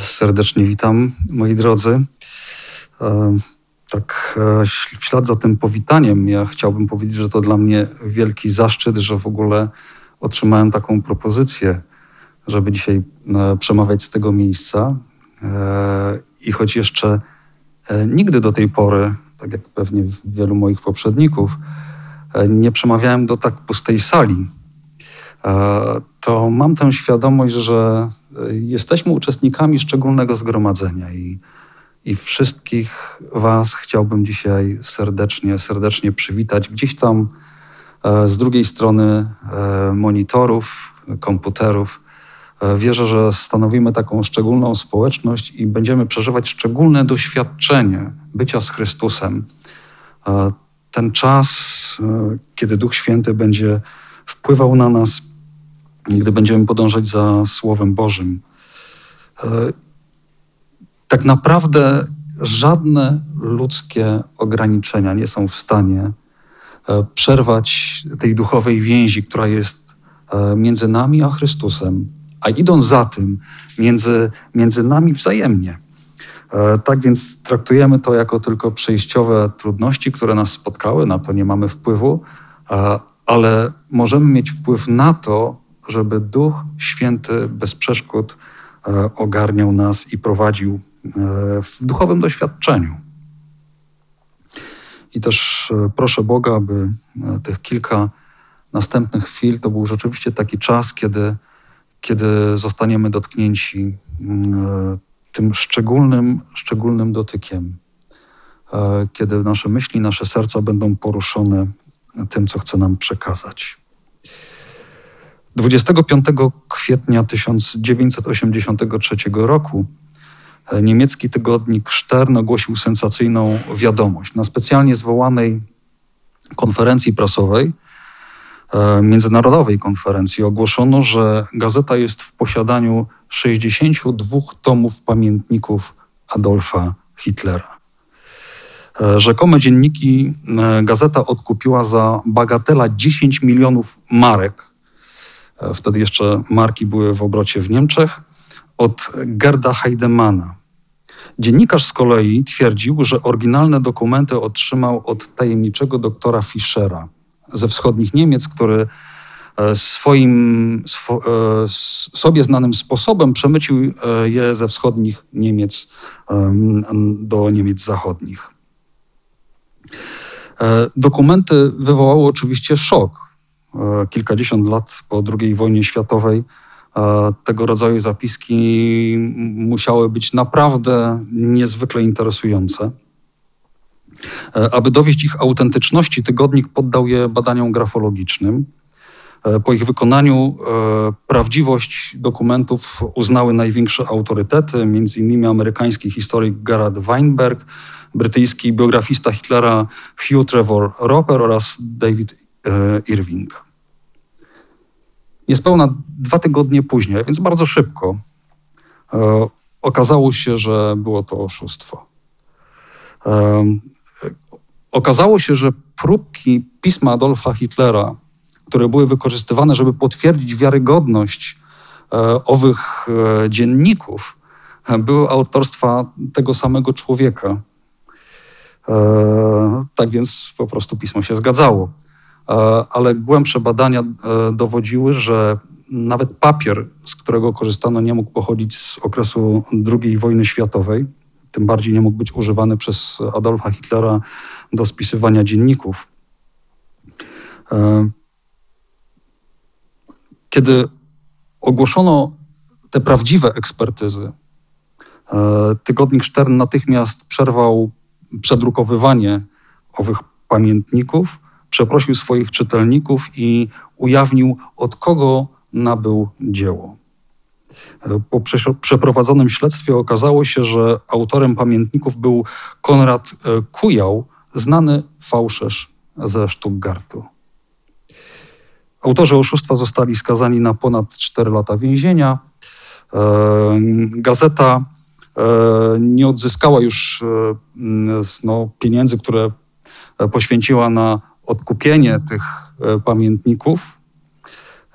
Serdecznie witam, moi drodzy. E, tak, e, w ślad za tym powitaniem, ja chciałbym powiedzieć, że to dla mnie wielki zaszczyt, że w ogóle otrzymałem taką propozycję, żeby dzisiaj e, przemawiać z tego miejsca. I choć jeszcze nigdy do tej pory, tak jak pewnie wielu moich poprzedników, nie przemawiałem do tak pustej sali, to mam tę świadomość, że jesteśmy uczestnikami szczególnego zgromadzenia i, i wszystkich Was chciałbym dzisiaj serdecznie, serdecznie przywitać. Gdzieś tam e, z drugiej strony e, monitorów, komputerów. E, wierzę, że stanowimy taką szczególną społeczność i będziemy przeżywać szczególne doświadczenie bycia z Chrystusem. Ten czas, kiedy Duch Święty będzie wpływał na nas, gdy będziemy podążać za Słowem Bożym. E, tak naprawdę żadne ludzkie ograniczenia nie są w stanie e, przerwać tej duchowej więzi, która jest e, między nami a Chrystusem, a idąc za tym, między, między nami wzajemnie. Tak więc traktujemy to jako tylko przejściowe trudności, które nas spotkały, na to nie mamy wpływu, ale możemy mieć wpływ na to, żeby Duch Święty bez przeszkód e, ogarniał nas i prowadził e, w duchowym doświadczeniu. I też e, proszę Boga, aby tych kilka następnych chwil to był rzeczywiście taki czas, kiedy, kiedy zostaniemy dotknięci tym szczególnym, szczególnym dotykiem, kiedy nasze myśli, nasze serca będą poruszone tym, co chce nam przekazać. 25 kwietnia 1983 roku e, niemiecki tygodnik Stern ogłosił sensacyjną wiadomość. Na specjalnie zwołanej konferencji prasowej, e, międzynarodowej konferencji, ogłoszono, że gazeta jest w posiadaniu 62 tomów pamiętników Adolfa Hitlera. E, rzekome dzienniki gazeta odkupiła za bagatela 10 milionów marek wtedy jeszcze marki były w obrocie w Niemczech, od Gerda Heidemana. Dziennikarz z kolei twierdził, że oryginalne dokumenty otrzymał od tajemniczego doktora Fischera ze wschodnich Niemiec, który e, swoim swo, e, sobie znanym sposobem przemycił je ze wschodnich Niemiec do Niemiec zachodnich. Dokumenty wywołały oczywiście szok E, kilkadziesiąt lat po II wojnie światowej e, tego rodzaju zapiski musiały być naprawdę niezwykle interesujące. E, aby dowieść ich autentyczności, tygodnik poddał je badaniom grafologicznym. Po ich wykonaniu prawdziwość dokumentów uznały największe autorytety, m.in. amerykański historyk Gerard Weinberg, brytyjski biografista Hitlera Hugh Trevor Roper oraz David Irving. Niespełna dwa tygodnie później, więc bardzo szybko, e, okazało się, że było to oszustwo. E, okazało się, że próbki pisma Adolfa Hitlera, które były wykorzystywane, żeby potwierdzić wiarygodność e, owych e, dzienników, były autorstwa tego samego człowieka. E, tak więc po prostu pismo się zgadzało. E, ale głębsze badania e, dowodziły, że nawet papier, z którego korzystano, nie mógł pochodzić z okresu II wojny światowej. Tym bardziej nie mógł być używany przez Adolfa Hitlera do spisywania dzienników. E, kiedy ogłoszono te prawdziwe ekspertyzy, tygodnik Stern natychmiast przerwał przedrukowywanie owych pamiętników przeprosił swoich czytelników i ujawnił, od kogo nabył dzieło. Po przeprowadzonym śledztwie okazało się, że autorem pamiętników był Konrad e, Kujał, znany fałszerz ze Stuttgartu. Autorzy oszustwa zostali skazani na ponad 4 lata więzienia. E, gazeta e, nie odzyskała już no, pieniędzy, które poświęciła na odkupienie tych e, pamiętników.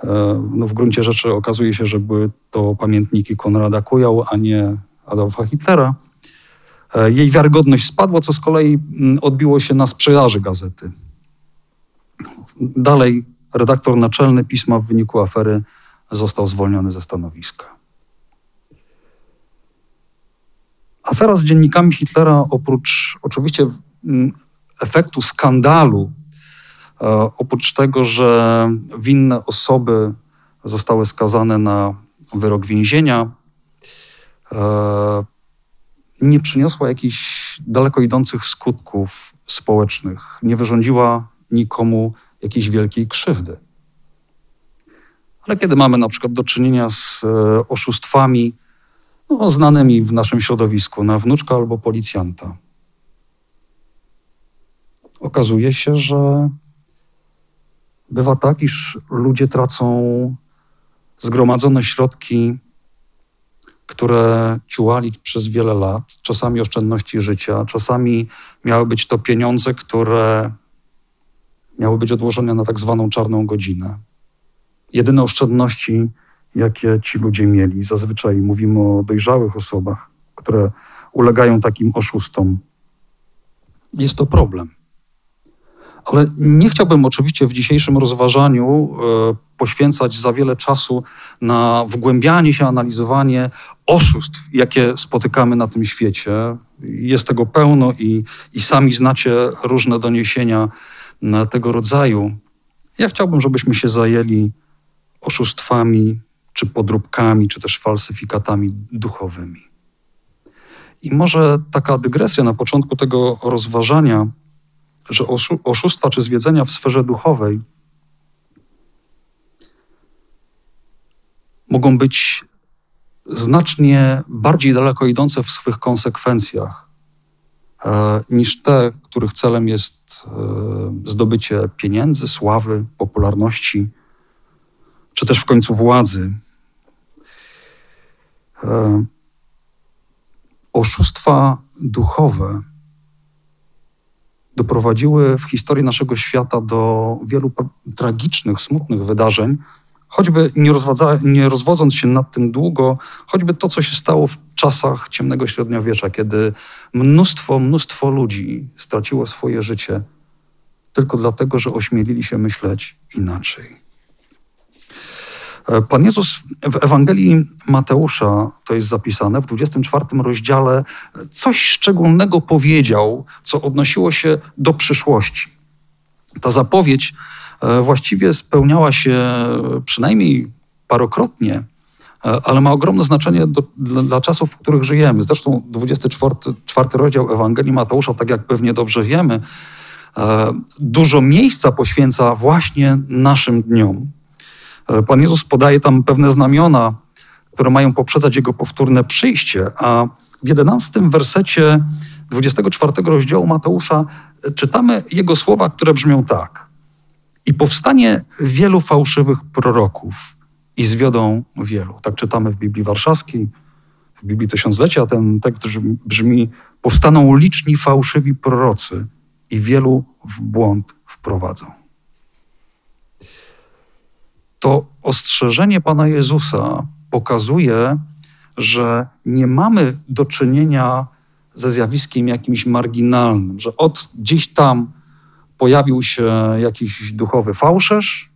E, no w gruncie rzeczy okazuje się, że były to pamiętniki Konrada Kujał, a nie, Adolfa Hitlera, e, jej wiarygodność spadła, co z kolei mm, odbiło się na sprzedaży gazety. Dalej redaktor naczelny pisma w wyniku afery został zwolniony ze stanowiska. Afera z dziennikami Hitlera, oprócz oczywiście mm, efektu skandalu, oprócz tego, że winne osoby zostały skazane na wyrok więzienia, e, nie przyniosła jakichś daleko idących skutków społecznych, nie wyrządziła nikomu jakiejś wielkiej krzywdy. Ale kiedy mamy na przykład do czynienia z e, oszustwami no, znanymi w naszym środowisku, na wnuczka albo policjanta, okazuje się, że bywa tak, iż ludzie tracą zgromadzone środki, które ciułali przez wiele lat, czasami oszczędności życia, czasami miały być to pieniądze, które miały być odłożone na tak zwaną czarną godzinę. Jedyne oszczędności, jakie ci ludzie mieli, zazwyczaj mówimy o dojrzałych osobach, które ulegają takim oszustom, jest to problem. Ale nie chciałbym oczywiście w dzisiejszym rozważaniu e, poświęcać za wiele czasu na wgłębianie się, analizowanie oszustw, jakie spotykamy na tym świecie. Jest tego pełno i, i sami znacie różne doniesienia tego rodzaju. Ja chciałbym, żebyśmy się zajęli oszustwami, czy podróbkami, czy też falsyfikatami duchowymi. I może taka dygresja na początku tego rozważania, że oszustwa czy zwiedzenia w sferze duchowej mogą być znacznie bardziej daleko idące w swych konsekwencjach E, niż te, których celem jest e, zdobycie pieniędzy, sławy, popularności, czy też w końcu władzy. E, oszustwa duchowe doprowadziły w historii naszego świata do wielu tragicznych, smutnych wydarzeń, choćby nie, nie rozwodząc się nad tym długo, choćby to, co się stało w czasach ciemnego średniowiecza, kiedy mnóstwo, mnóstwo ludzi straciło swoje życie tylko dlatego, że ośmielili się myśleć inaczej. Pan Jezus w Ewangelii Mateusza, to jest zapisane, w 24 rozdziale, coś szczególnego powiedział, co odnosiło się do przyszłości. Ta zapowiedź E, właściwie spełniała się przynajmniej parokrotnie, e, ale ma ogromne znaczenie do, dla, dla, czasów, w których żyjemy. Zresztą 24 czwarty rozdział Ewangelii Mateusza, tak jak pewnie dobrze wiemy, e, dużo miejsca poświęca właśnie naszym dniom. Pan Jezus podaje tam pewne znamiona, które mają poprzedzać Jego powtórne przyjście, a w 11 wersecie 24 rozdziału Mateusza czytamy Jego słowa, które brzmią tak – i powstanie wielu fałszywych proroków i zwiodą wielu. Tak czytamy w Biblii Warszawskiej, w Biblii Tysiąclecia ten tekst brzmi: Powstaną liczni fałszywi prorocy i wielu w błąd wprowadzą. To ostrzeżenie Pana Jezusa pokazuje, że nie mamy do czynienia ze zjawiskiem jakimś marginalnym, że od gdzieś tam pojawił się jakiś duchowy fałszerz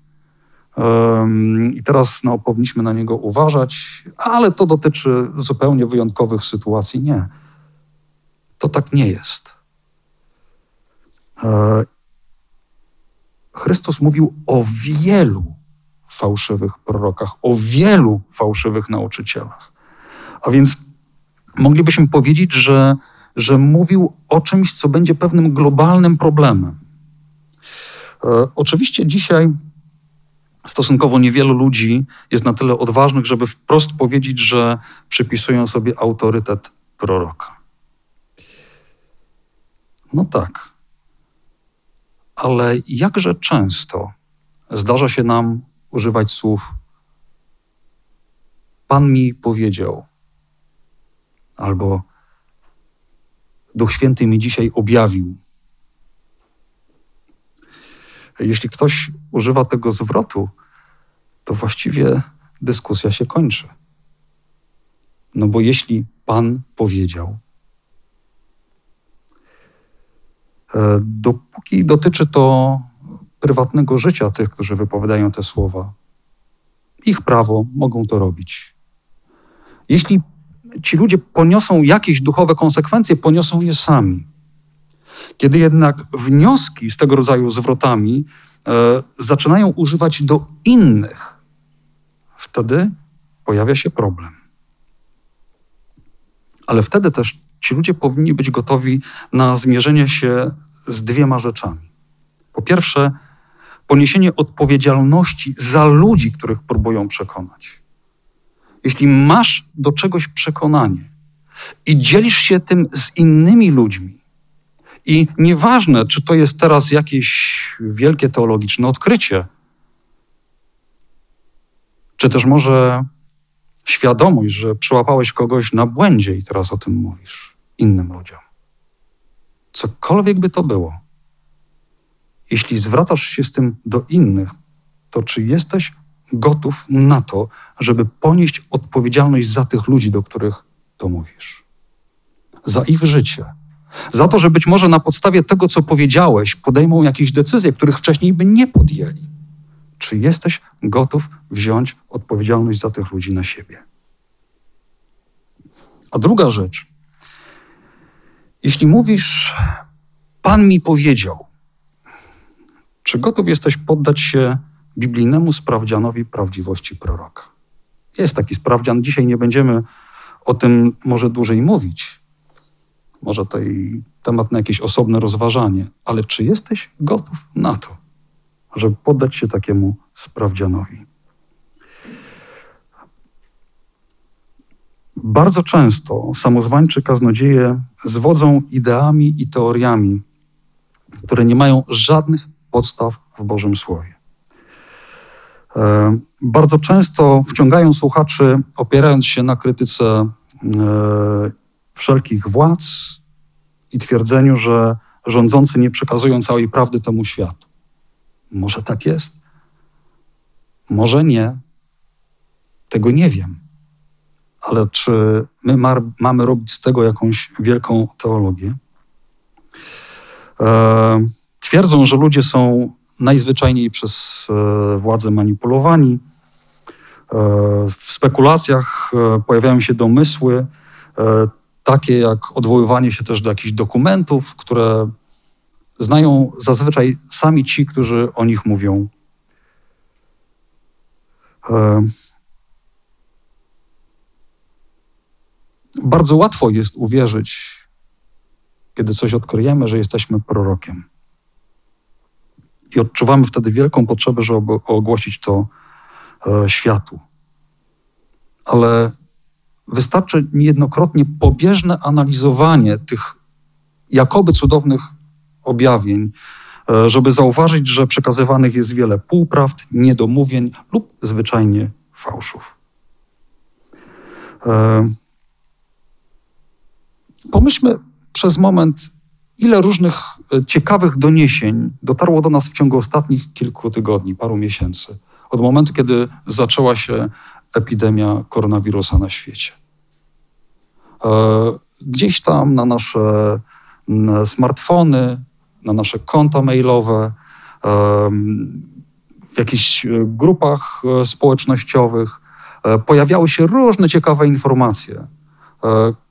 i teraz no, powinniśmy na niego uważać, ale to dotyczy zupełnie wyjątkowych sytuacji. Nie. To tak nie jest. E, Chrystus mówił o wielu fałszywych prorokach, o wielu fałszywych nauczycielach. A więc moglibyśmy powiedzieć, że, że mówił o czymś, co będzie pewnym globalnym problemem. E, oczywiście dzisiaj stosunkowo niewielu ludzi jest na tyle odważnych, żeby wprost powiedzieć, że przypisują sobie autorytet proroka. No tak. Ale jakże często zdarza się nam używać słów Pan mi powiedział, albo Duch Święty mi dzisiaj objawił, jeśli ktoś używa tego zwrotu, to właściwie dyskusja się kończy. No bo jeśli Pan powiedział. E, dopóki dotyczy to prywatnego życia tych, którzy wypowiadają te słowa, ich prawo, mogą to robić. Jeśli ci ludzie poniosą jakieś duchowe konsekwencje, poniosą je sami. Kiedy jednak wnioski z tego rodzaju zwrotami e, zaczynają używać do innych, wtedy pojawia się problem. Ale wtedy też ci ludzie powinni być gotowi na zmierzenie się z dwiema rzeczami. Po pierwsze, poniesienie odpowiedzialności za ludzi, których próbują przekonać. Jeśli masz do czegoś przekonanie i dzielisz się tym z innymi ludźmi, i nieważne, czy to jest teraz jakieś wielkie teologiczne odkrycie, czy też może świadomość, że przyłapałeś kogoś na błędzie i teraz o tym mówisz innym ludziom. Cokolwiek by to było, jeśli zwracasz się z tym do innych, to czy jesteś gotów na to, żeby ponieść odpowiedzialność za tych ludzi, do których to mówisz? Za ich życie. Za to, że być może na podstawie tego, co powiedziałeś, podejmą jakieś decyzje, których wcześniej by nie podjęli. Czy jesteś gotów wziąć odpowiedzialność za tych ludzi na siebie? A druga rzecz. Jeśli mówisz, Pan mi powiedział, czy gotów jesteś poddać się biblijnemu sprawdzianowi prawdziwości proroka? Jest taki sprawdzian. Dzisiaj nie będziemy o tym może dłużej mówić. Może to i temat na jakieś osobne rozważanie, ale czy jesteś gotów na to, żeby poddać się takiemu sprawdzianowi? Bardzo często samozwańczy kaznodzieje zwodzą ideami i teoriami, które nie mają żadnych podstaw w Bożym Słowie. E, bardzo często wciągają słuchaczy, opierając się na krytyce e, wszelkich władz i twierdzeniu, że rządzący nie przekazują całej prawdy temu światu. Może tak jest? Może nie. Tego nie wiem. Ale czy my mamy robić z tego jakąś wielką teologię? E, twierdzą, że ludzie są najzwyczajniej przez e, władze manipulowani. E, w spekulacjach e, pojawiają się domysły, takie jak odwoływanie się też do jakichś dokumentów, które znają zazwyczaj sami ci, którzy o nich mówią. Bardzo łatwo jest uwierzyć, kiedy coś odkryjemy, że jesteśmy prorokiem i odczuwamy wtedy wielką potrzebę, żeby ogłosić to e, światu. Ale wystarczy niejednokrotnie pobieżne analizowanie tych jakoby cudownych objawień, e, żeby zauważyć, że przekazywanych jest wiele półprawd, niedomówień lub zwyczajnie fałszów. E, pomyślmy przez moment, ile różnych ciekawych doniesień dotarło do nas w ciągu ostatnich kilku tygodni, paru miesięcy, od momentu, kiedy zaczęła się epidemia koronawirusa na świecie. E, gdzieś tam na nasze smartfony, na nasze konta mailowe, w jakichś e, grupach społecznościowych pojawiały się różne ciekawe informacje,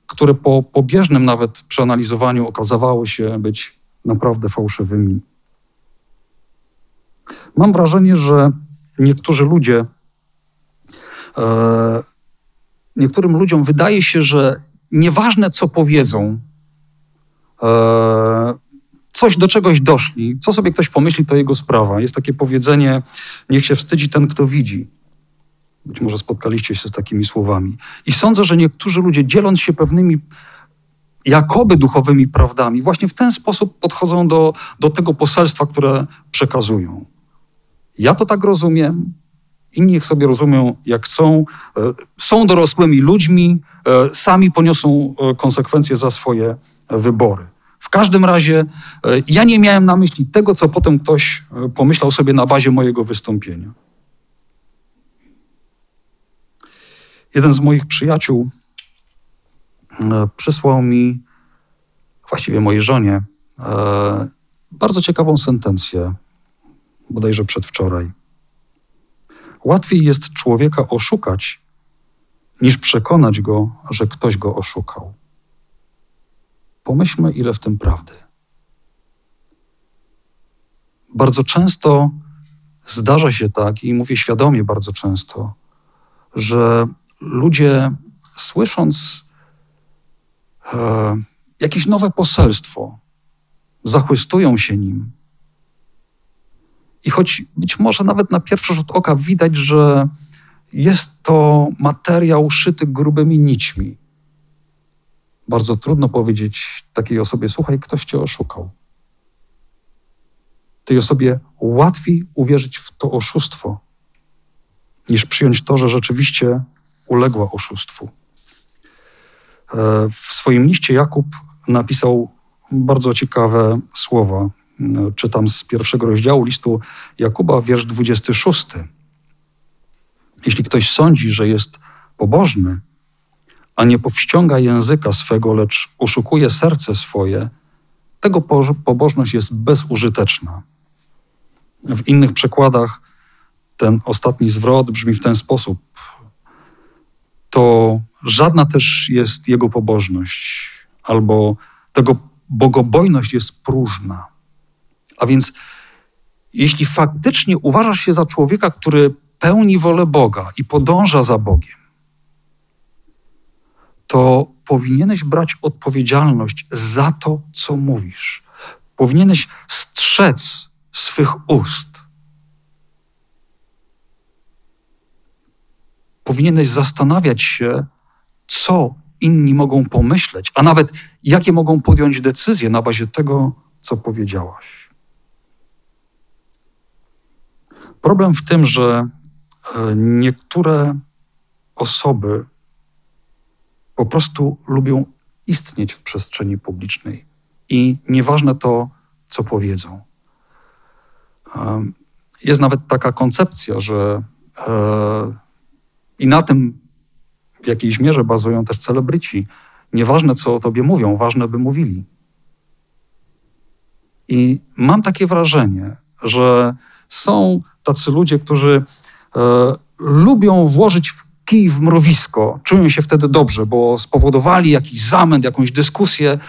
które po pobieżnym nawet przeanalizowaniu okazywały się być naprawdę fałszywymi. Mam wrażenie, że niektórzy ludzie, e, niektórym ludziom wydaje się, że nieważne co powiedzą, e, coś do czegoś doszli, co sobie ktoś pomyśli, to jego sprawa. Jest takie powiedzenie: niech się wstydzi ten, kto widzi. Być może spotkaliście się z takimi słowami. I sądzę, że niektórzy ludzie, dzieląc się pewnymi jakoby duchowymi prawdami, właśnie w ten sposób podchodzą do, do tego poselstwa, które przekazują. Ja to tak rozumiem, inni ich sobie rozumią jak chcą, e, są dorosłymi ludźmi, e, sami poniosą e, konsekwencje za swoje wybory. W każdym razie ja nie miałem na myśli tego, co potem ktoś pomyślał sobie na bazie mojego wystąpienia. Jeden z moich przyjaciół przysłał mi, właściwie mojej żonie, e, bardzo ciekawą sentencję, bodajże przedwczoraj. Łatwiej jest człowieka oszukać, niż przekonać go, że ktoś go oszukał. Pomyślmy, ile w tym prawdy. Bardzo często zdarza się tak, i mówię świadomie bardzo często, że ludzie słysząc e, jakieś nowe poselstwo, zachwystują się nim. I choć być może nawet na pierwszy rzut oka widać, że jest to materiał szyty grubymi nićmi, bardzo trudno powiedzieć takiej osobie: Słuchaj, ktoś cię oszukał. Tej osobie łatwiej uwierzyć w to oszustwo, niż przyjąć to, że rzeczywiście uległa oszustwu. W swoim liście Jakub napisał bardzo ciekawe słowa. Czytam z pierwszego rozdziału listu Jakuba, wiersz 26. Jeśli ktoś sądzi, że jest pobożny, a nie powściąga języka swego, lecz oszukuje serce swoje, tego pobożność jest bezużyteczna. W innych przekładach ten ostatni zwrot brzmi w ten sposób: To żadna też jest jego pobożność, albo tego bogobojność jest próżna. A więc, jeśli faktycznie uważasz się za człowieka, który pełni wolę Boga i podąża za Bogiem, to powinieneś brać odpowiedzialność za to, co mówisz. Powinieneś strzec swych ust. Powinieneś zastanawiać się, co inni mogą pomyśleć, a nawet jakie mogą podjąć decyzje na bazie tego, co powiedziałaś. Problem w tym, że e, niektóre osoby po prostu lubią istnieć w przestrzeni publicznej i nieważne to, co powiedzą. Jest nawet taka koncepcja, że e, i na tym w jakiejś mierze bazują też celebryci. Nieważne, co o tobie mówią, ważne, by mówili. I mam takie wrażenie, że są tacy ludzie, którzy e, lubią włożyć w kij w mrowisko, czują się wtedy dobrze, bo spowodowali jakiś zamęt, jakąś dyskusję,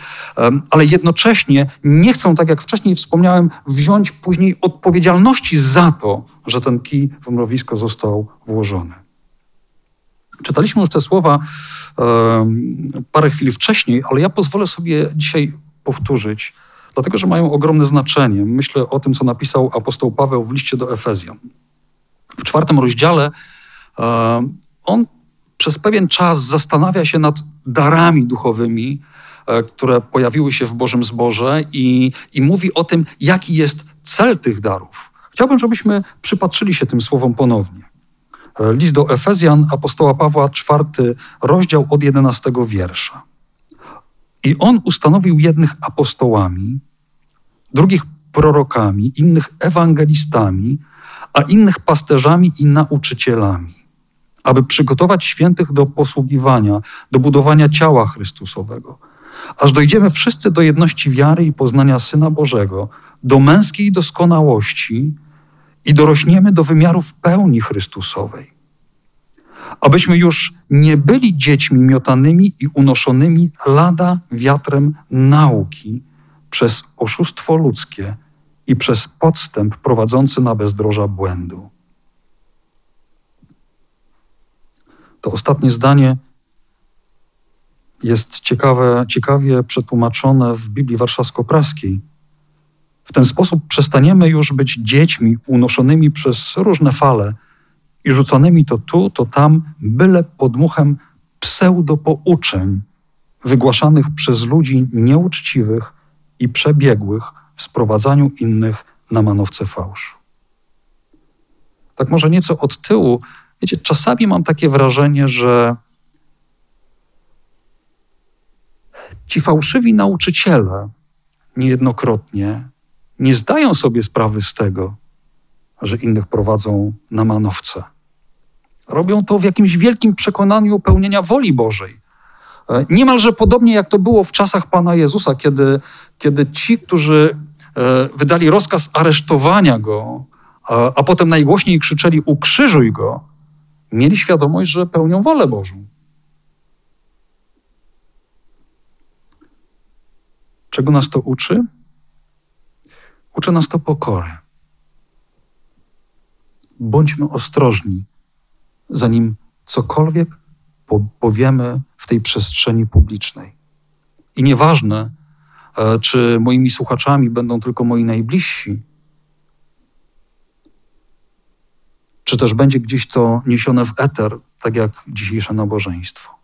ale jednocześnie nie chcą, tak jak wcześniej wspomniałem, wziąć później odpowiedzialności za to, że ten kij w mrowisko został włożony. Czytaliśmy już te słowa parę chwil wcześniej, ale ja pozwolę sobie dzisiaj powtórzyć, dlatego że mają ogromne znaczenie. Myślę o tym, co napisał apostoł Paweł w liście do Efezjan. W czwartym rozdziale on przez pewien czas zastanawia się nad darami duchowymi, e, które pojawiły się w Bożym Zborze i, i mówi o tym, jaki jest cel tych darów. Chciałbym, żebyśmy przypatrzyli się tym słowom ponownie. E, list do Efezjan apostoła Pawła, czwarty rozdział od jedenastego wiersza. I on ustanowił jednych apostołami, drugich prorokami, innych ewangelistami, a innych pasterzami i nauczycielami aby przygotować świętych do posługiwania, do budowania ciała Chrystusowego, aż dojdziemy wszyscy do jedności wiary i poznania Syna Bożego, do męskiej doskonałości i dorośniemy do wymiarów pełni Chrystusowej. Abyśmy już nie byli dziećmi miotanymi i unoszonymi lada wiatrem nauki przez oszustwo ludzkie i przez podstęp prowadzący na bezdroża błędu To ostatnie zdanie jest ciekawe, ciekawie przetłumaczone w Biblii Warszawsko-Praskiej. W ten sposób przestaniemy już być dziećmi unoszonymi przez różne fale i rzuconymi to tu, to tam, byle podmuchem pseudopouczeń wygłaszanych przez ludzi nieuczciwych i przebiegłych w sprowadzaniu innych na manowce fałszu. Tak może nieco od tyłu Wiecie, czasami mam takie wrażenie, że ci fałszywi nauczyciele niejednokrotnie nie zdają sobie sprawy z tego, że innych prowadzą na manowce. Robią to w jakimś wielkim przekonaniu pełnienia woli Bożej. E, niemalże podobnie jak to było w czasach Pana Jezusa, kiedy, kiedy ci, którzy e, wydali rozkaz aresztowania go, a, a potem najgłośniej krzyczeli: Ukrzyżuj go, mieli świadomość, że pełnią wolę Bożą. Czego nas to uczy? Uczy nas to pokory. Bądźmy ostrożni, zanim cokolwiek powiemy w tej przestrzeni publicznej. I nieważne, e, czy moimi słuchaczami będą tylko moi najbliżsi, czy też będzie gdzieś to niesione w eter, tak jak dzisiejsze nabożeństwo.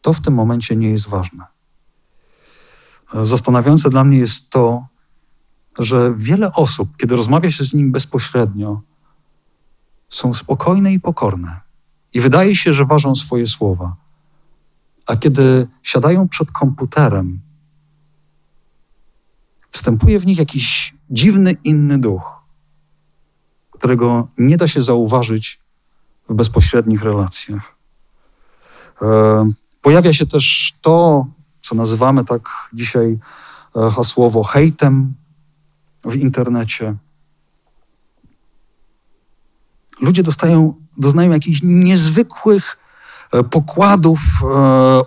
To w tym momencie nie jest ważne. E, zastanawiające dla mnie jest to, że wiele osób, kiedy rozmawia się z nim bezpośrednio, są spokojne i pokorne. I wydaje się, że ważą swoje słowa. A kiedy siadają przed komputerem, wstępuje w nich jakiś dziwny, inny duch, którego nie da się zauważyć w bezpośrednich relacjach. E, pojawia się też to, co nazywamy tak dzisiaj e, hasłowo hejtem w internecie. Ludzie dostają, doznają jakichś niezwykłych e, pokładów e,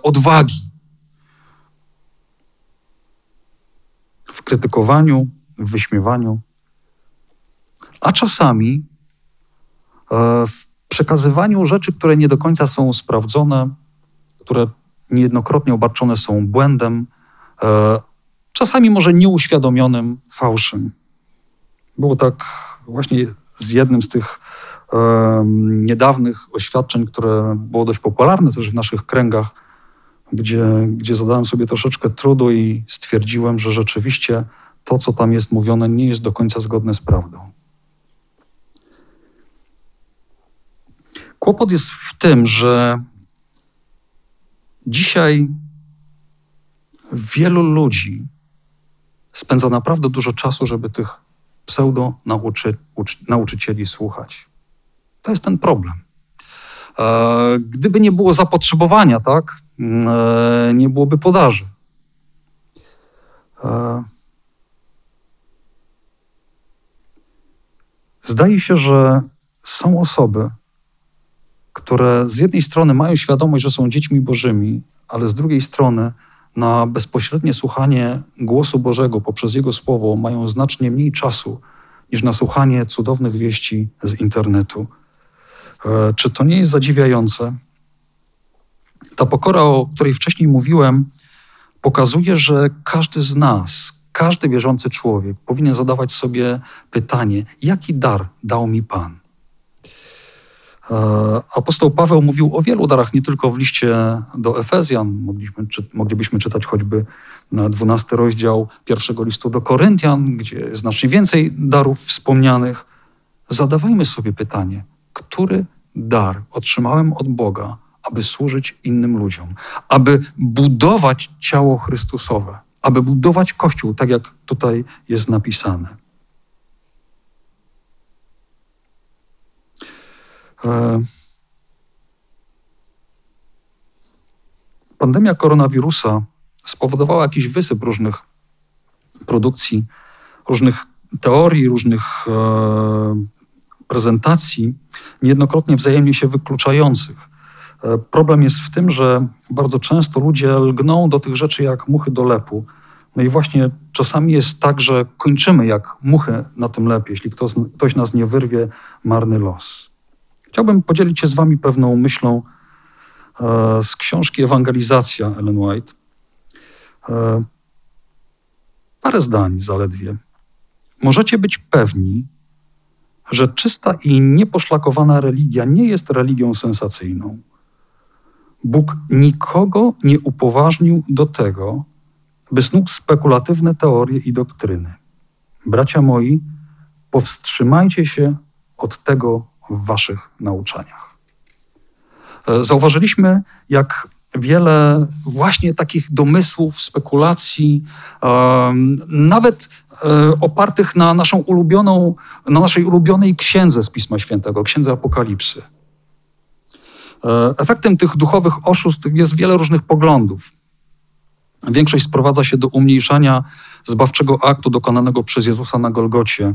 odwagi w krytykowaniu, w wyśmiewaniu, a czasami e, w przekazywaniu rzeczy, które nie do końca są sprawdzone, które niejednokrotnie obarczone są błędem, czasami może nieuświadomionym fałszem. Było tak właśnie z jednym z tych niedawnych oświadczeń, które było dość popularne też w naszych kręgach, gdzie, gdzie zadałem sobie troszeczkę trudu i stwierdziłem, że rzeczywiście to, co tam jest mówione, nie jest do końca zgodne z prawdą. Kłopot jest w tym, że dzisiaj wielu ludzi spędza naprawdę dużo czasu, żeby tych pseudo nauczy, uczy, nauczycieli słuchać. To jest ten problem. E, gdyby nie było zapotrzebowania, tak, e, nie byłoby podaży. E, zdaje się, że są osoby, które z jednej strony mają świadomość, że są dziećmi Bożymi, ale z drugiej strony na bezpośrednie słuchanie głosu Bożego poprzez Jego Słowo mają znacznie mniej czasu niż na słuchanie cudownych wieści z internetu. E, czy to nie jest zadziwiające? Ta pokora, o której wcześniej mówiłem, pokazuje, że każdy z nas, każdy wierzący człowiek powinien zadawać sobie pytanie: jaki dar dał mi Pan? E, apostoł Paweł mówił o wielu darach, nie tylko w liście do Efezjan. Mogliśmy, czy, moglibyśmy czytać choćby na 12 rozdział pierwszego listu do Koryntian, gdzie znacznie więcej darów wspomnianych. Zadawajmy sobie pytanie, który dar otrzymałem od Boga, aby służyć innym ludziom, aby budować ciało Chrystusowe, aby budować Kościół, tak jak tutaj jest napisane. E, pandemia koronawirusa spowodowała jakiś wysyp różnych produkcji, różnych teorii, różnych e, prezentacji, niejednokrotnie wzajemnie się wykluczających. E, problem jest w tym, że bardzo często ludzie lgną do tych rzeczy jak muchy do lepu. No i właśnie czasami jest tak, że kończymy jak muchy na tym lepie. Jeśli ktoś, ktoś nas nie wyrwie, marny los. Chciałbym podzielić się z Wami pewną myślą e, z książki Ewangelizacja Ellen White. E, parę zdań zaledwie. Możecie być pewni, że czysta i nieposzlakowana religia nie jest religią sensacyjną. Bóg nikogo nie upoważnił do tego, by snuł spekulatywne teorie i doktryny. Bracia moi, powstrzymajcie się od tego w waszych nauczaniach. E, zauważyliśmy, jak wiele właśnie takich domysłów, spekulacji, nawet e, opartych na naszą ulubioną, na naszej ulubionej księdze z Pisma Świętego, księdze Apokalipsy. E, efektem tych duchowych oszustw jest wiele różnych poglądów. Większość sprowadza się do umniejszania zbawczego aktu dokonanego przez Jezusa na Golgocie.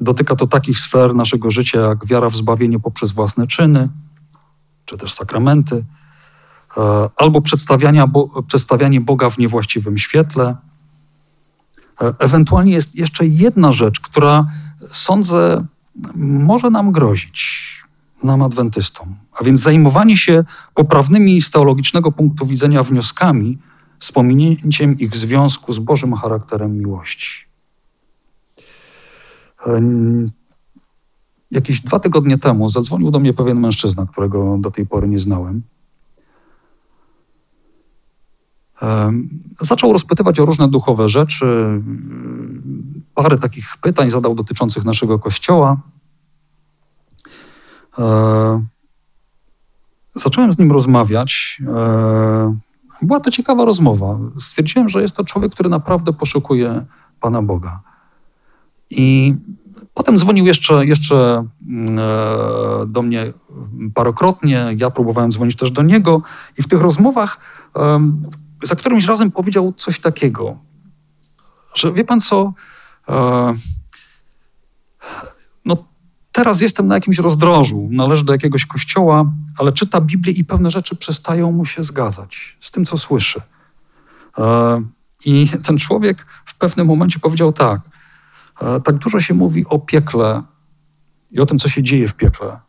E, dotyka to takich sfer naszego życia, jak wiara w zbawienie poprzez własne czyny, czy też sakramenty, e, albo przedstawiania, przedstawianie Boga w niewłaściwym świetle. Ewentualnie jest jeszcze jedna rzecz, która sądzę może nam grozić nam adwentystom. A więc zajmowanie się poprawnymi z teologicznego punktu widzenia wnioskami z pominięciem ich związku z Bożym charakterem miłości. Jakieś dwa tygodnie temu zadzwonił do mnie pewien mężczyzna, którego do tej pory nie znałem. Zaczął rozpytywać o różne duchowe rzeczy. Parę takich pytań zadał dotyczących naszego kościoła. E, zacząłem z nim rozmawiać. E, była to ciekawa rozmowa. Stwierdziłem, że jest to człowiek, który naprawdę poszukuje Pana Boga. I potem dzwonił jeszcze, jeszcze mm, e, do mnie parokrotnie. Ja próbowałem dzwonić też do niego. I w tych rozmowach za którymś razem powiedział coś takiego, że wie pan co, no teraz jestem na jakimś rozdrożu, należy do jakiegoś kościoła, ale czyta Biblię i pewne rzeczy przestają mu się zgadzać z tym, co słyszy. E, I ten człowiek w pewnym momencie powiedział tak, e, tak dużo się mówi o piekle i o tym, co się dzieje w piekle,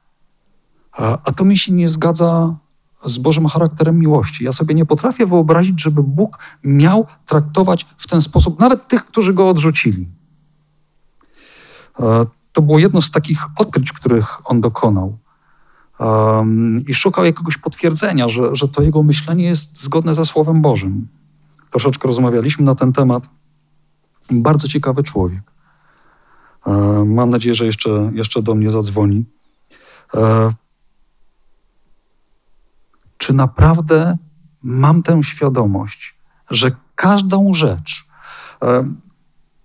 a to mi się nie zgadza z Bożym charakterem miłości. Ja sobie nie potrafię wyobrazić, żeby Bóg miał traktować w ten sposób nawet tych, którzy go odrzucili. To było jedno z takich odkryć, których on dokonał. I szukał jakiegoś potwierdzenia, że, że to jego myślenie jest zgodne ze Słowem Bożym. Troszeczkę rozmawialiśmy na ten temat. Bardzo ciekawy człowiek. Um, mam nadzieję, że jeszcze, jeszcze do mnie zadzwoni. Um, czy naprawdę mam tę świadomość, że każdą rzecz,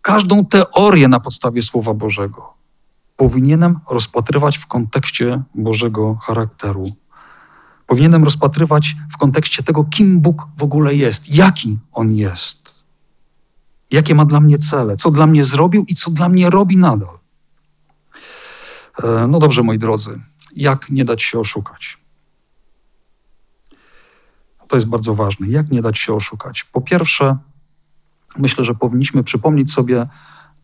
każdą teorię na podstawie Słowa Bożego, powinienem rozpatrywać w kontekście Bożego charakteru. Powinienem rozpatrywać w kontekście tego, kim Bóg w ogóle jest, jaki On jest, jakie ma dla mnie cele, co dla mnie zrobił i co dla mnie robi nadal. E, no dobrze, moi drodzy, jak nie dać się oszukać? To jest bardzo ważne. Jak nie dać się oszukać? Po pierwsze, myślę, że powinniśmy przypomnieć sobie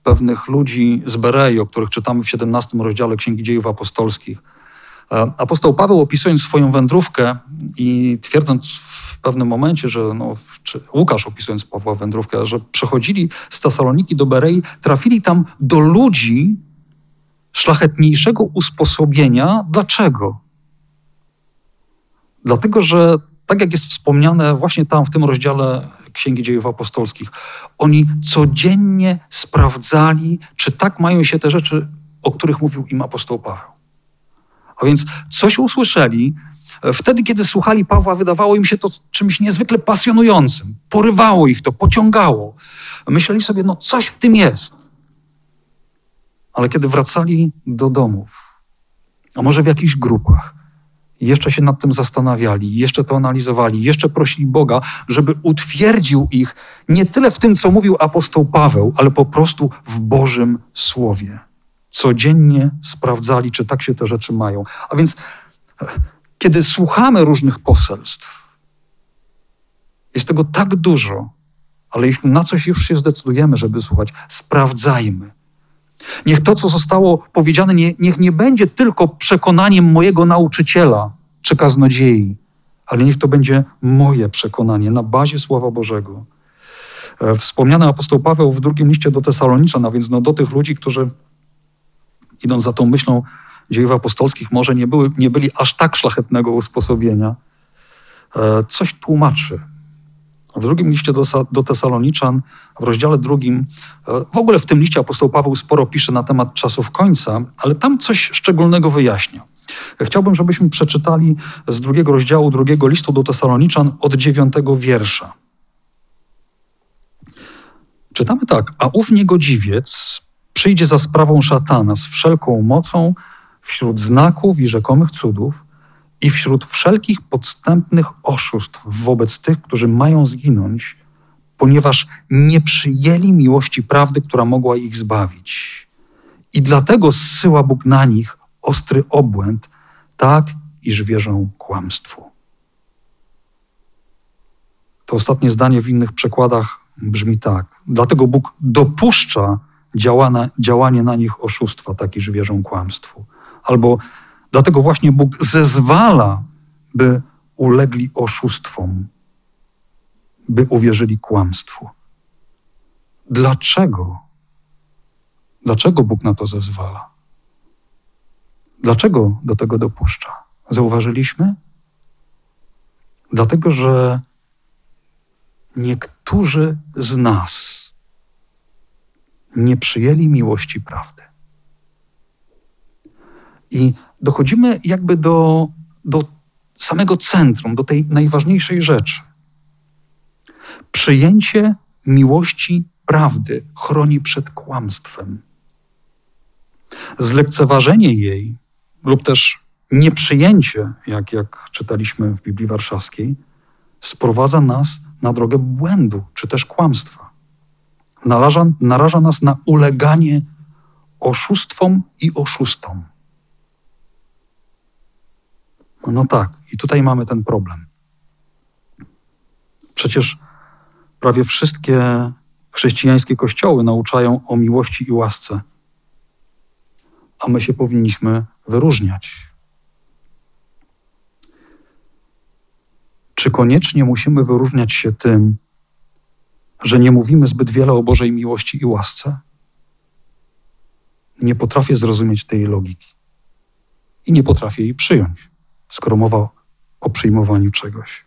pewnych ludzi z Berei, o których czytamy w 17 rozdziale Księgi Dziejów Apostolskich. E, apostoł Paweł opisując swoją wędrówkę i twierdząc pewnym momencie, że no, Łukasz opisując Pawła wędrówkę, że przechodzili z Tesaloniki do Berei, trafili tam do ludzi szlachetniejszego usposobienia. Dlaczego? Dlatego, że tak jak jest wspomniane właśnie tam w tym rozdziale Księgi Dziejów Apostolskich, oni codziennie sprawdzali, czy tak mają się te rzeczy, o których mówił im apostoł Paweł. A więc coś usłyszeli, wtedy, kiedy słuchali Pawła, wydawało im się to czymś niezwykle pasjonującym. Porywało ich to, pociągało. Myśleli sobie, no coś w tym jest. Ale kiedy wracali do domów, a może w jakichś grupach, jeszcze się nad tym zastanawiali, jeszcze to analizowali, jeszcze prosili Boga, żeby utwierdził ich nie tyle w tym, co mówił apostoł Paweł, ale po prostu w Bożym Słowie. Codziennie sprawdzali, czy tak się te rzeczy mają. A więc, kiedy słuchamy różnych poselstw, jest tego tak dużo, ale jeśli na coś już się zdecydujemy, żeby słuchać, sprawdzajmy. Niech to, co zostało powiedziane, nie, niech nie będzie tylko przekonaniem mojego nauczyciela czy kaznodziei, ale niech to będzie moje przekonanie na bazie Słowa Bożego. E, wspomniany apostoł Paweł w drugim liście do Tesaloniczan, a więc no do tych ludzi, którzy idąc za tą myślą dziejów apostolskich, może nie, były, nie byli aż tak szlachetnego usposobienia, e, coś tłumaczy w drugim liście do, do Tesaloniczan, w rozdziale drugim, e, w ogóle w tym liście apostoł Paweł sporo pisze na temat czasów końca, ale tam coś szczególnego wyjaśnia. Chciałbym, żebyśmy przeczytali z drugiego rozdziału drugiego listu do Tesaloniczan od dziewiątego wiersza. Czytamy tak, a ów niegodziwiec przyjdzie za sprawą szatana z wszelką mocą wśród znaków i rzekomych cudów i wśród wszelkich podstępnych oszustw wobec tych, którzy mają zginąć, ponieważ nie przyjęli miłości prawdy, która mogła ich zbawić. I dlatego zsyła Bóg na nich ostry obłęd, tak iż wierzą kłamstwu. To ostatnie zdanie w innych przekładach brzmi tak. Dlatego Bóg dopuszcza działane, działanie na nich oszustwa, tak iż wierzą kłamstwu. Albo dlatego właśnie Bóg zezwala, by ulegli oszustwom, by uwierzyli kłamstwu. Dlaczego? Dlaczego Bóg na to zezwala? Dlaczego do tego dopuszcza? Zauważyliśmy? Dlatego, że niektórzy z nas nie przyjęli miłości prawdy. I dochodzimy jakby do, do samego centrum, do tej najważniejszej rzeczy. Przyjęcie miłości prawdy chroni przed kłamstwem. Zlekceważenie jej lub też nieprzyjęcie, jak, jak czytaliśmy w Biblii Warszawskiej, sprowadza nas na drogę błędu czy też kłamstwa. Naraża, naraża nas na uleganie oszustwom i oszustom. No tak, i tutaj mamy ten problem. Przecież prawie wszystkie chrześcijańskie kościoły nauczają o miłości i łasce a my się powinniśmy wyróżniać. Czy koniecznie musimy wyróżniać się tym, że nie mówimy zbyt wiele o Bożej miłości i łasce? Nie potrafię zrozumieć tej logiki i nie potrafię jej przyjąć, skoro mowa o przyjmowaniu czegoś.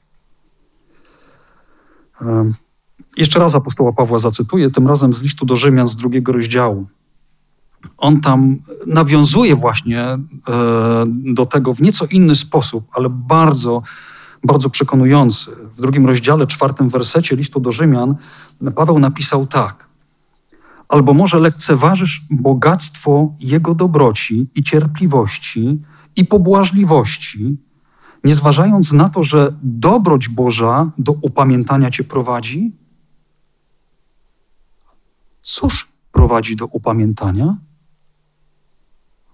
Jeszcze raz apostoła Pawła zacytuję, tym razem z listu do Rzymian z drugiego rozdziału on tam nawiązuje właśnie e, do tego w nieco inny sposób, ale bardzo, bardzo przekonujący. W drugim rozdziale, czwartym wersecie listu do Rzymian, Paweł napisał tak. Albo może lekceważysz bogactwo Jego dobroci i cierpliwości i pobłażliwości, nie zważając na to, że dobroć Boża do upamiętania Cię prowadzi? Cóż prowadzi do upamiętania?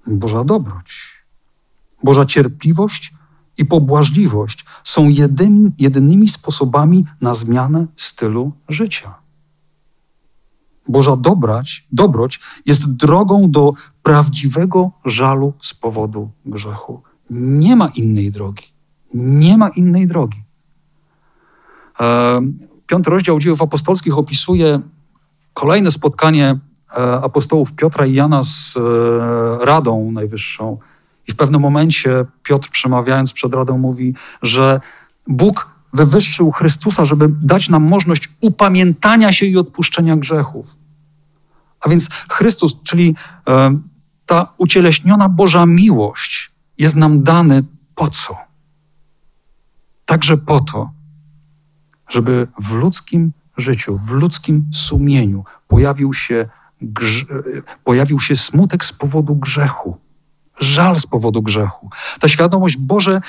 Boża dobroć, Boża cierpliwość i pobłażliwość są jedyn, jedynymi sposobami na zmianę stylu życia. Boża dobrać, dobroć jest drogą do prawdziwego żalu z powodu grzechu. Nie ma innej drogi. Nie ma innej drogi. Piąty rozdział dziejów apostolskich opisuje kolejne spotkanie E, apostołów Piotra i Jana z e, Radą Najwyższą. I w pewnym momencie Piotr, przemawiając przed Radą, mówi, że Bóg wywyższył Chrystusa, żeby dać nam możliwość upamiętania się i odpuszczenia grzechów. A więc Chrystus, czyli e, ta ucieleśniona Boża miłość, jest nam dany po co? Także po to, żeby w ludzkim życiu, w ludzkim sumieniu pojawił się pojawił się smutek z powodu grzechu, żal z powodu grzechu. Ta świadomość, Boże,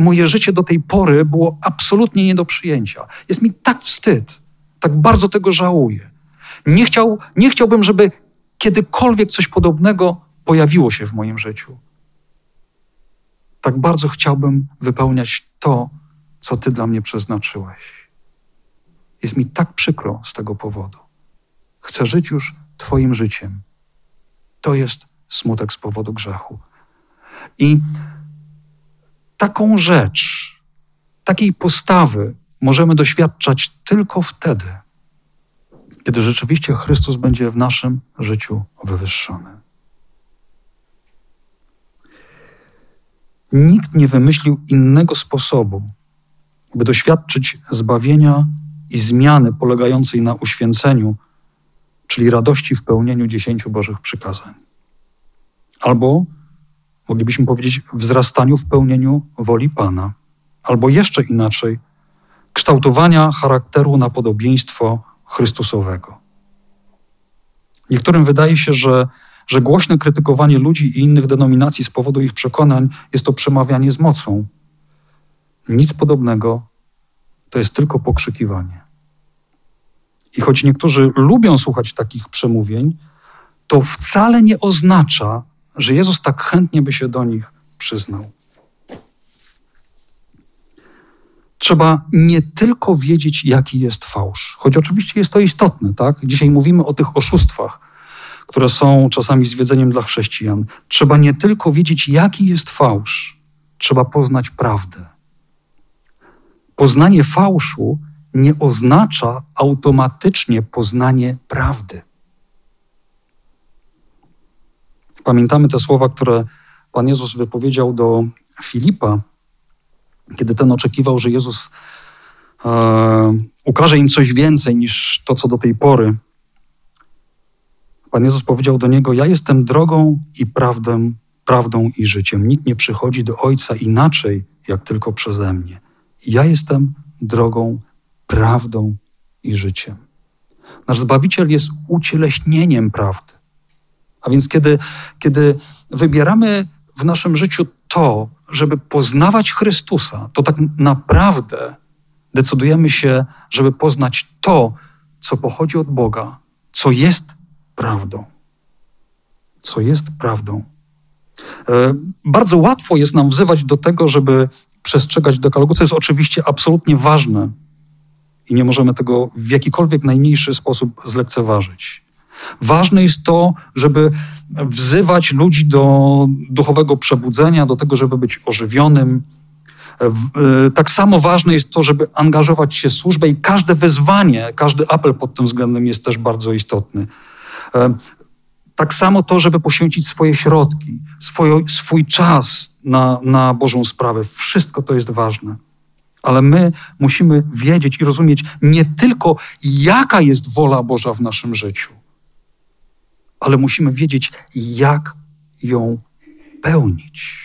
moje życie do tej pory było absolutnie nie do przyjęcia. Jest mi tak wstyd, tak bardzo tego żałuję. Nie, chciał, nie chciałbym, żeby kiedykolwiek coś podobnego pojawiło się w moim życiu. Tak bardzo chciałbym wypełniać to, co Ty dla mnie przeznaczyłeś. Jest mi tak przykro z tego powodu. Chcę żyć już Twoim życiem. To jest smutek z powodu grzechu. I taką rzecz, takiej postawy możemy doświadczać tylko wtedy, kiedy rzeczywiście Chrystus będzie w naszym życiu wywyższony. Nikt nie wymyślił innego sposobu, by doświadczyć zbawienia i zmiany polegającej na uświęceniu czyli radości w pełnieniu dziesięciu Bożych przykazań. Albo moglibyśmy powiedzieć wzrastaniu w pełnieniu woli Pana, albo jeszcze inaczej, kształtowania charakteru na podobieństwo Chrystusowego. Niektórym wydaje się, że, że głośne krytykowanie ludzi i innych denominacji z powodu ich przekonań jest to przemawianie z mocą. Nic podobnego to jest tylko pokrzykiwanie. I choć niektórzy lubią słuchać takich przemówień, to wcale nie oznacza, że Jezus tak chętnie by się do nich przyznał. Trzeba nie tylko wiedzieć, jaki jest fałsz, choć oczywiście jest to istotne, tak? Dzisiaj mówimy o tych oszustwach, które są czasami zwiedzeniem dla chrześcijan. Trzeba nie tylko wiedzieć, jaki jest fałsz, trzeba poznać prawdę. Poznanie fałszu nie oznacza automatycznie poznanie prawdy. Pamiętamy te słowa, które Pan Jezus wypowiedział do Filipa, kiedy ten oczekiwał, że Jezus e, ukaże im coś więcej niż to, co do tej pory. Pan Jezus powiedział do niego: Ja jestem drogą i prawdą, prawdą i życiem. Nikt nie przychodzi do Ojca inaczej, jak tylko przeze mnie. Ja jestem drogą, prawdą i życiem. Nasz Zbawiciel jest ucieleśnieniem prawdy. A więc kiedy, kiedy wybieramy w naszym życiu to, żeby poznawać Chrystusa, to tak naprawdę decydujemy się, żeby poznać to, co pochodzi od Boga, co jest prawdą. Co jest prawdą. E, bardzo łatwo jest nam wzywać do tego, żeby przestrzegać dekalogu, co jest oczywiście absolutnie ważne i nie możemy tego w jakikolwiek najmniejszy sposób zlekceważyć. Ważne jest to, żeby wzywać ludzi do duchowego przebudzenia, do tego, żeby być ożywionym. E, tak samo ważne jest to, żeby angażować się w służbę i każde wezwanie, każdy apel pod tym względem jest też bardzo istotny. E, tak samo to, żeby poświęcić swoje środki, swój, swój czas na, na Bożą sprawę. Wszystko to jest ważne. Ale my musimy wiedzieć i rozumieć nie tylko, jaka jest wola Boża w naszym życiu, ale musimy wiedzieć, jak ją pełnić.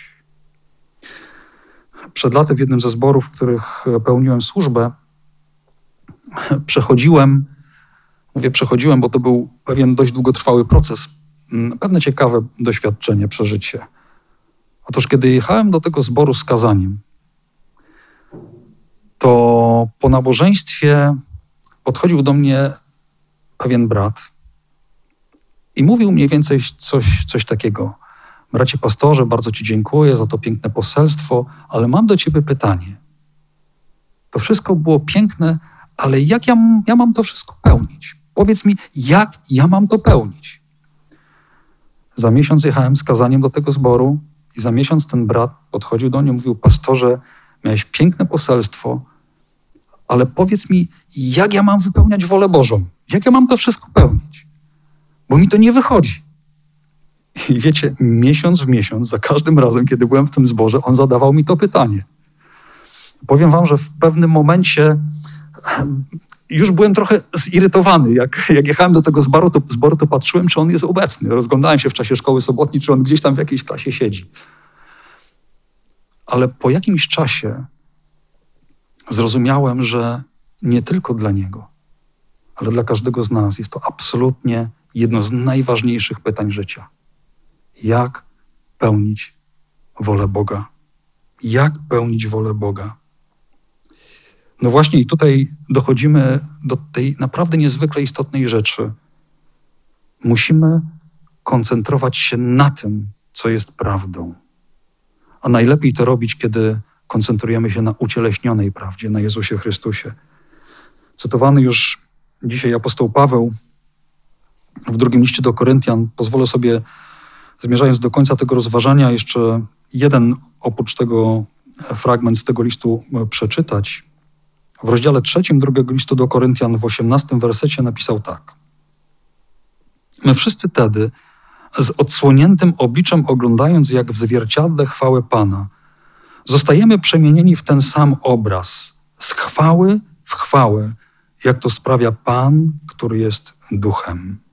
Przed laty w jednym ze zborów, w których pełniłem służbę, przechodziłem, mówię przechodziłem, bo to był pewien dość długotrwały proces, mm, pewne ciekawe doświadczenie, przeżycie. Otóż, kiedy jechałem do tego zboru z kazaniem, to po nabożeństwie podchodził do mnie pewien brat i mówił mniej więcej coś, coś takiego. Bracie pastorze, bardzo Ci dziękuję za to piękne poselstwo, ale mam do Ciebie pytanie. To wszystko było piękne, ale jak ja, ja mam to wszystko pełnić? Powiedz mi, jak ja mam to pełnić? Za miesiąc jechałem z kazaniem do tego zboru i za miesiąc ten brat podchodził do mnie i mówił: Pastorze, miałeś piękne poselstwo, ale powiedz mi, jak ja mam wypełniać wolę Bożą? Jak ja mam to wszystko pełnić? Bo mi to nie wychodzi. I wiecie, miesiąc w miesiąc, za każdym razem, kiedy byłem w tym zborze, on zadawał mi to pytanie. Powiem wam, że w pewnym momencie już byłem trochę zirytowany. Jak, jak jechałem do tego zboru to, zboru, to patrzyłem, czy on jest obecny. Rozglądałem się w czasie szkoły sobotniej, czy on gdzieś tam w jakiejś klasie siedzi. Ale po jakimś czasie zrozumiałem, że nie tylko dla niego, ale dla każdego z nas jest to absolutnie jedno z najważniejszych pytań życia. Jak pełnić wolę Boga? Jak pełnić wolę Boga? No właśnie, i tutaj dochodzimy do tej naprawdę niezwykle istotnej rzeczy. Musimy koncentrować się na tym, co jest prawdą. A najlepiej to robić, kiedy koncentrujemy się na ucieleśnionej prawdzie, na Jezusie Chrystusie. Cytowany już dzisiaj apostoł Paweł w drugim liście do Koryntian, pozwolę sobie, zmierzając do końca tego rozważania, jeszcze jeden oprócz tego fragment z tego listu przeczytać. W rozdziale trzecim drugiego listu do Koryntian w osiemnastym wersecie napisał tak. My wszyscy tedy, z odsłoniętym obliczem oglądając jak w zwierciadle chwałę Pana, zostajemy przemienieni w ten sam obraz, z chwały w chwałę, jak to sprawia Pan, który jest duchem.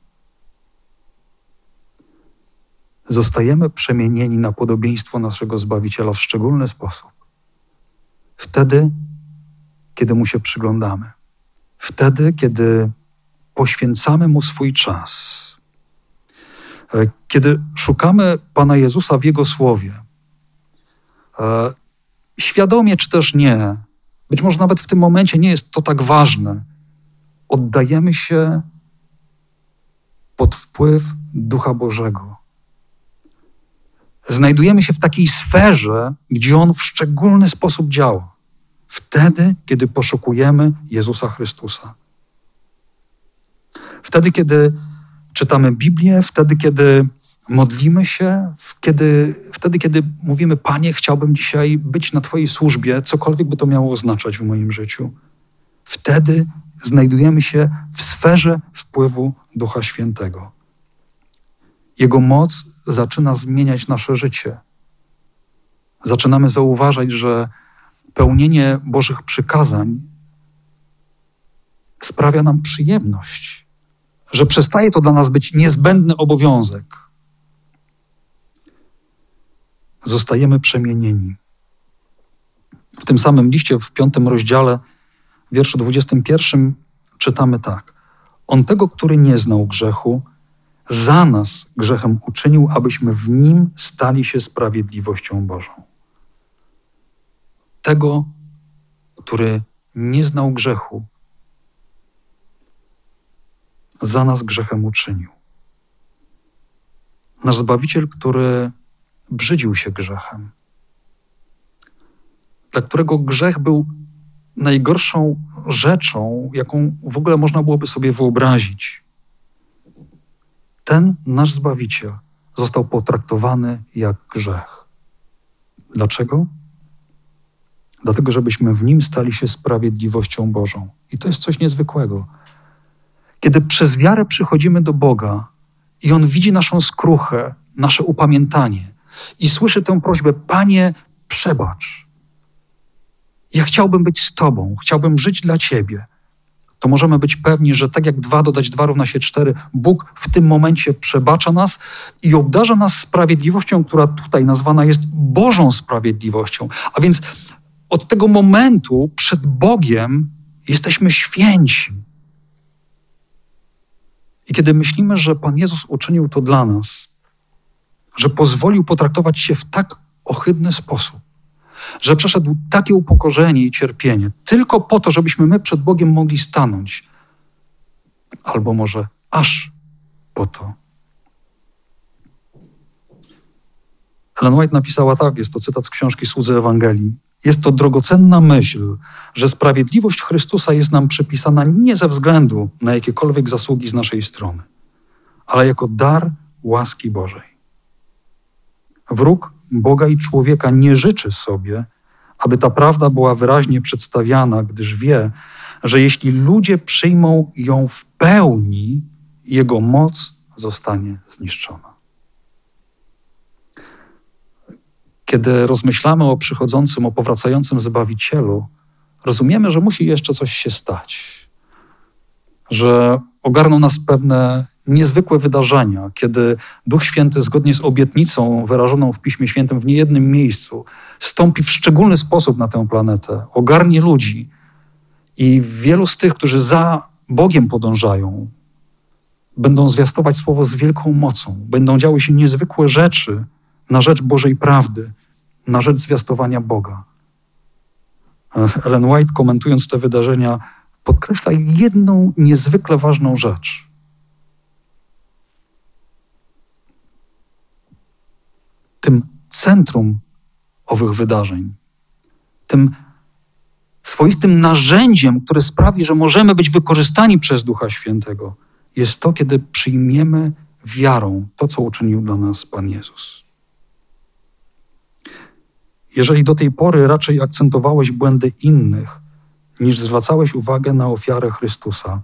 Zostajemy przemienieni na podobieństwo naszego Zbawiciela w szczególny sposób. Wtedy, kiedy mu się przyglądamy. Wtedy, kiedy poświęcamy mu swój czas. E, kiedy szukamy Pana Jezusa w Jego słowie, e, świadomie czy też nie, być może nawet w tym momencie nie jest to tak ważne, oddajemy się pod wpływ Ducha Bożego. Znajdujemy się w takiej sferze, gdzie On w szczególny sposób działa. Wtedy, kiedy poszukujemy Jezusa Chrystusa. Wtedy, kiedy czytamy Biblię, wtedy, kiedy modlimy się, kiedy, wtedy, kiedy mówimy: Panie, chciałbym dzisiaj być na Twojej służbie, cokolwiek by to miało oznaczać w moim życiu. Wtedy znajdujemy się w sferze wpływu Ducha Świętego. Jego moc zaczyna zmieniać nasze życie. Zaczynamy zauważać, że pełnienie Bożych przykazań sprawia nam przyjemność, że przestaje to dla nas być niezbędny obowiązek. Zostajemy przemienieni. W tym samym liście, w piątym rozdziale, wierszu 21, czytamy tak. On tego, który nie znał grzechu, za nas grzechem uczynił, abyśmy w nim stali się sprawiedliwością Bożą. Tego, który nie znał grzechu, za nas grzechem uczynił. Nasz Zbawiciel, który brzydził się grzechem, dla którego grzech był najgorszą rzeczą, jaką w ogóle można byłoby sobie wyobrazić. Ten nasz Zbawiciel został potraktowany jak grzech. Dlaczego? Dlatego, żebyśmy w nim stali się sprawiedliwością Bożą. I to jest coś niezwykłego. Kiedy przez wiarę przychodzimy do Boga i On widzi naszą skruchę, nasze upamiętanie i słyszy tę prośbę: Panie, przebacz. Ja chciałbym być z Tobą, chciałbym żyć dla Ciebie. To możemy być pewni, że tak jak dwa dodać dwa równa się cztery, Bóg w tym momencie przebacza nas i obdarza nas sprawiedliwością, która tutaj nazwana jest Bożą sprawiedliwością. A więc od tego momentu przed Bogiem jesteśmy święci. I kiedy myślimy, że Pan Jezus uczynił to dla nas, że pozwolił potraktować się w tak ohydny sposób, że przeszedł takie upokorzenie i cierpienie, tylko po to, żebyśmy my przed Bogiem mogli stanąć, albo może aż po to. Ellen White napisała tak, jest to cytat z książki Słudzy Ewangelii. Jest to drogocenna myśl, że sprawiedliwość Chrystusa jest nam przypisana nie ze względu na jakiekolwiek zasługi z naszej strony, ale jako dar łaski Bożej. Wróg Boga i człowieka nie życzy sobie, aby ta prawda była wyraźnie przedstawiana, gdyż wie, że jeśli ludzie przyjmą ją w pełni, jego moc zostanie zniszczona. Kiedy rozmyślamy o przychodzącym, o powracającym Zbawicielu, rozumiemy, że musi jeszcze coś się stać. Że ogarną nas pewne niezwykłe wydarzenia, kiedy Duch Święty, zgodnie z obietnicą wyrażoną w Piśmie Świętym w niejednym miejscu, stąpi w szczególny sposób na tę planetę, ogarnie ludzi i wielu z tych, którzy za Bogiem podążają, będą zwiastować słowo z wielką mocą, będą działy się niezwykłe rzeczy na rzecz Bożej prawdy, na rzecz zwiastowania Boga. Ellen White, komentując te wydarzenia, podkreśla jedną niezwykle ważną rzecz. Tym centrum owych wydarzeń, tym swoistym narzędziem, które sprawi, że możemy być wykorzystani przez Ducha Świętego, jest to, kiedy przyjmiemy wiarą to, co uczynił dla nas Pan Jezus. Jeżeli do tej pory raczej akcentowałeś błędy innych, niż zwracałeś uwagę na ofiarę Chrystusa,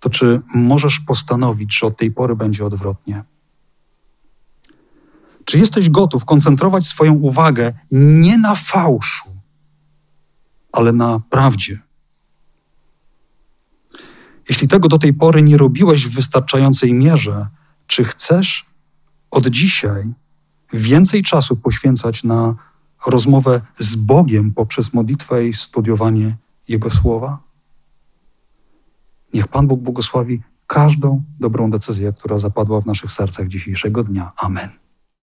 to czy możesz postanowić, że od tej pory będzie odwrotnie? Czy jesteś gotów koncentrować swoją uwagę nie na fałszu, ale na prawdzie? Jeśli tego do tej pory nie robiłeś w wystarczającej mierze, czy chcesz od dzisiaj więcej czasu poświęcać na rozmowę z Bogiem poprzez modlitwę i studiowanie Jego słowa? Niech Pan Bóg błogosławi każdą dobrą decyzję, która zapadła w naszych sercach dzisiejszego dnia. Amen.